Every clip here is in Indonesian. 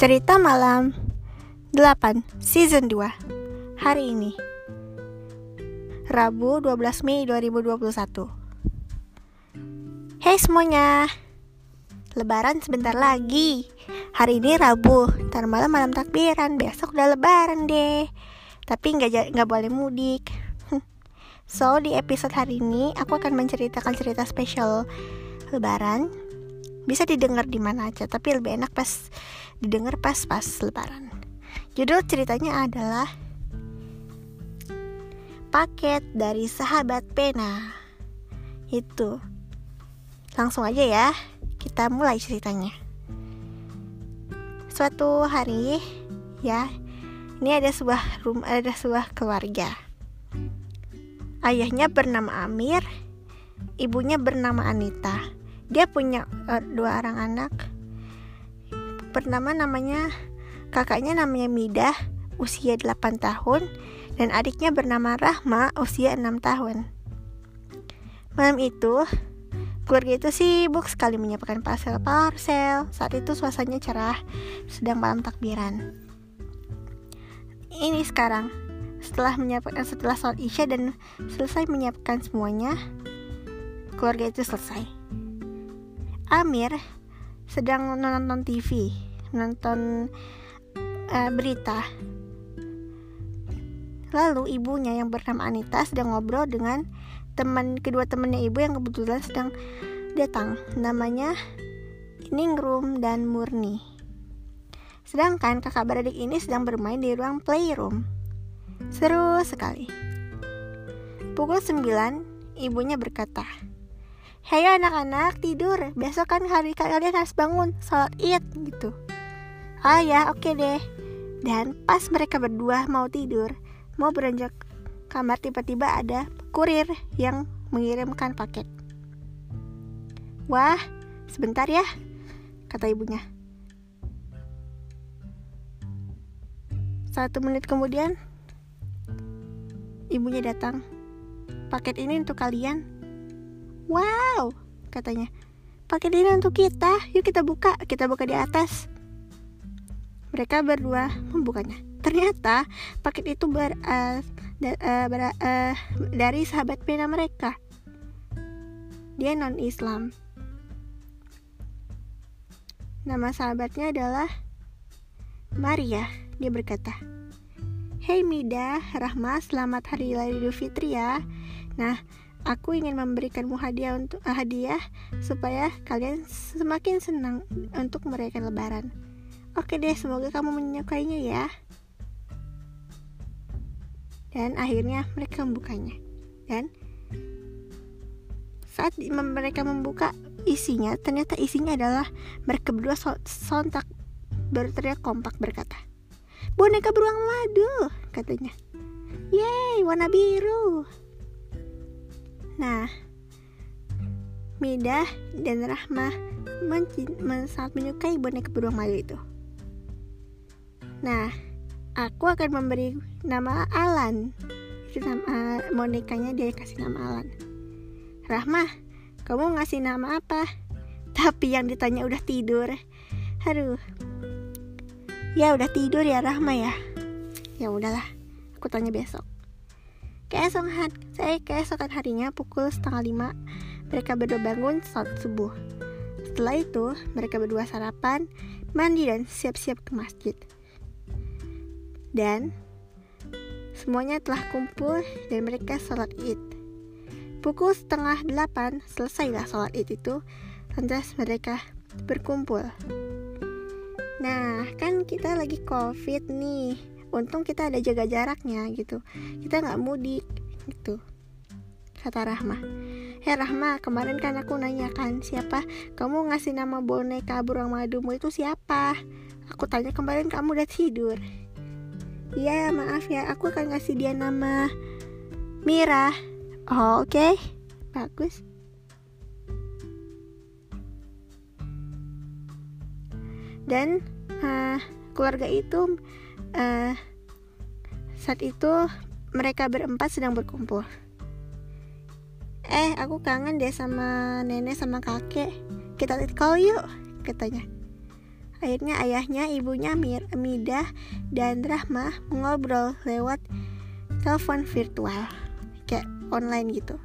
Cerita Malam 8 Season 2 Hari ini. Rabu 12 Mei 2021 Hey semuanya. Lebaran sebentar lagi. Hari ini Rabu. Ntar malam malam takbiran. Besok udah lebaran deh. Tapi nggak nggak boleh mudik. So di episode hari ini Aku akan menceritakan cerita spesial Lebaran bisa didengar di mana aja tapi lebih enak pas didengar pas pas lebaran. Judul ceritanya adalah paket dari sahabat pena. Itu. Langsung aja ya kita mulai ceritanya. Suatu hari ya ini ada sebuah rumah ada sebuah keluarga. Ayahnya bernama Amir ibunya bernama Anita dia punya uh, dua orang anak. Pertama namanya kakaknya namanya Midah usia 8 tahun dan adiknya bernama Rahma usia 6 tahun. Malam itu keluarga itu sibuk sekali menyiapkan parsel-parsel saat itu suasananya cerah sedang malam takbiran. Ini sekarang setelah menyiapkan setelah sholat isya dan selesai menyiapkan semuanya keluarga itu selesai Amir sedang nonton TV, nonton uh, berita. Lalu ibunya yang bernama Anita sedang ngobrol dengan teman kedua temannya ibu yang kebetulan sedang datang. Namanya Ningrum dan Murni. Sedangkan kakak beradik ini sedang bermain di ruang playroom. Seru sekali. Pukul 9, ibunya berkata, Hei anak-anak tidur. Besok kan hari kalian harus bangun Sholat id gitu. Ah ya oke okay deh. Dan pas mereka berdua mau tidur Mau beranjak kamar tiba-tiba ada kurir yang mengirimkan paket. Wah sebentar ya Kata ibunya. Satu menit kemudian Ibunya datang. Paket ini untuk kalian. Wow, katanya. Paket ini untuk kita. Yuk kita buka. Kita buka di atas. Mereka berdua membukanya. Ternyata paket itu ber, uh, da, uh, ber, uh, dari sahabat pena mereka. Dia non Islam. Nama sahabatnya adalah Maria. Dia berkata, Hey Mida, Rahma, selamat hari Idul Fitri ya. Nah, Aku ingin memberikanmu hadiah untuk uh, hadiah supaya kalian semakin senang untuk merayakan Lebaran. Oke deh, semoga kamu menyukainya ya. Dan akhirnya mereka membukanya. Dan saat mereka membuka isinya, ternyata isinya adalah mereka berdua sontak berteriak kompak berkata, boneka beruang madu, katanya. Yeay, warna biru. Nah, Midah dan Rahmah sangat menyukai boneka beruang madu itu. Nah, aku akan memberi nama Alan. Itu nama bonekanya dia kasih nama Alan. Rahmah, kamu ngasih nama apa? Tapi yang ditanya udah tidur. Aduh. Ya udah tidur ya Rahma ya. Ya udahlah, aku tanya besok. Keesokan hari, saya keesokan harinya pukul setengah lima, mereka berdua bangun saat subuh. Setelah itu, mereka berdua sarapan, mandi dan siap-siap ke masjid. Dan semuanya telah kumpul dan mereka sholat id. Pukul setengah delapan selesailah sholat id itu, lantas mereka berkumpul. Nah, kan kita lagi covid nih untung kita ada jaga jaraknya gitu kita nggak mudik gitu kata Rahma Hei Rahma, kemarin kan aku nanya kan siapa kamu ngasih nama boneka burung madumu itu siapa? Aku tanya kemarin kamu udah tidur. Iya maaf ya, aku akan ngasih dia nama Mira. Oh oke, okay. bagus. Dan uh, keluarga itu uh, saat itu mereka berempat sedang berkumpul. Eh, aku kangen deh sama nenek sama kakek. Kita call yuk, katanya. Akhirnya ayahnya, ibunya Mir, Midah, dan Rahma mengobrol lewat telepon virtual kayak online gitu.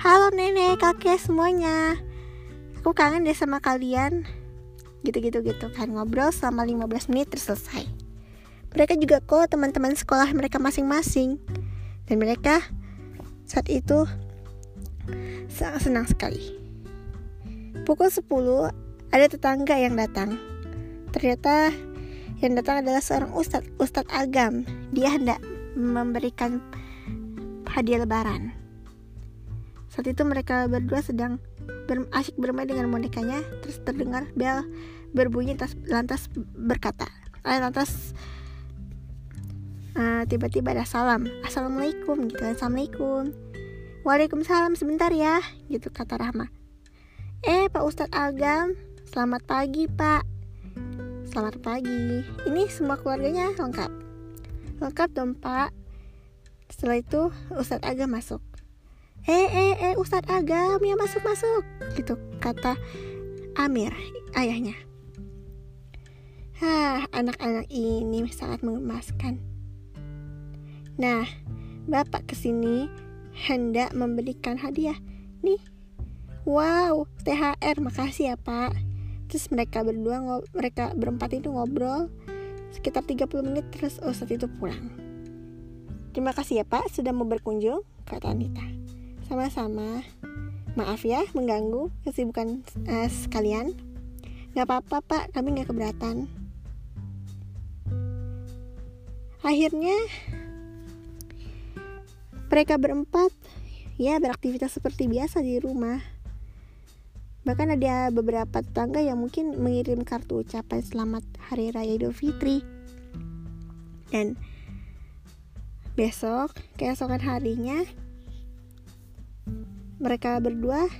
Halo nenek, kakek semuanya. Aku kangen deh sama kalian. Gitu-gitu gitu kan ngobrol selama 15 menit terus selesai. Mereka juga kok teman-teman sekolah mereka masing-masing. Dan mereka saat itu sangat senang sekali. Pukul 10 ada tetangga yang datang Ternyata yang datang adalah seorang ustadz, ustadz agam. Dia hendak memberikan hadiah lebaran. Saat itu mereka berdua sedang ber asyik bermain dengan bonekanya, terus terdengar bel berbunyi lantas, berkata, lantas uh, tiba-tiba ada salam, assalamualaikum gitu, assalamualaikum, waalaikumsalam sebentar ya, gitu kata Rahma. Eh Pak Ustadz Agam, selamat pagi Pak. Selamat pagi. Ini semua keluarganya lengkap. Lengkap dong, Pak. Setelah itu Ustadz Agam masuk. Eh, eh, eh, Ustadz Agam ya masuk masuk. Gitu kata Amir, ayahnya. Hah, anak-anak ini sangat mengemaskan. Nah, Bapak ke sini hendak memberikan hadiah. Nih, wow, THR, makasih ya Pak. Terus mereka berdua mereka berempat itu ngobrol sekitar 30 menit terus Ustadz itu pulang. Terima kasih ya pak sudah mau berkunjung kata Anita. Sama-sama. Maaf ya mengganggu kesibukan uh, sekalian. Nggak apa-apa pak kami nggak keberatan. Akhirnya mereka berempat ya beraktivitas seperti biasa di rumah Bahkan ada beberapa tetangga yang mungkin mengirim kartu ucapan selamat Hari Raya Idul Fitri. Dan besok, keesokan harinya, mereka berdua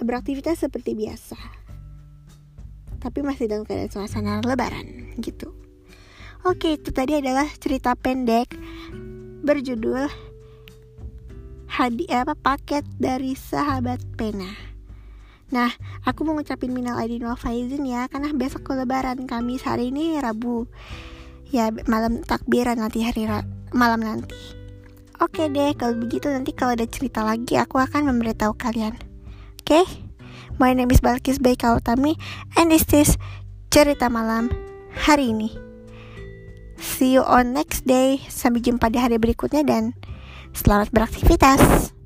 beraktivitas seperti biasa. Tapi masih dalam keadaan suasana lebaran gitu. Oke, itu tadi adalah cerita pendek berjudul hadiah apa paket dari sahabat pena. Nah, aku mau ngucapin minal aidin wal faizin ya, karena besok ke lebaran kami hari ini Rabu. Ya, malam takbiran nanti hari ra malam nanti. Oke deh, kalau begitu nanti kalau ada cerita lagi aku akan memberitahu kalian. Oke? Okay? My name is Balkis Baika Utami and this is cerita malam hari ini. See you on next day. Sampai jumpa di hari berikutnya dan selamat beraktivitas.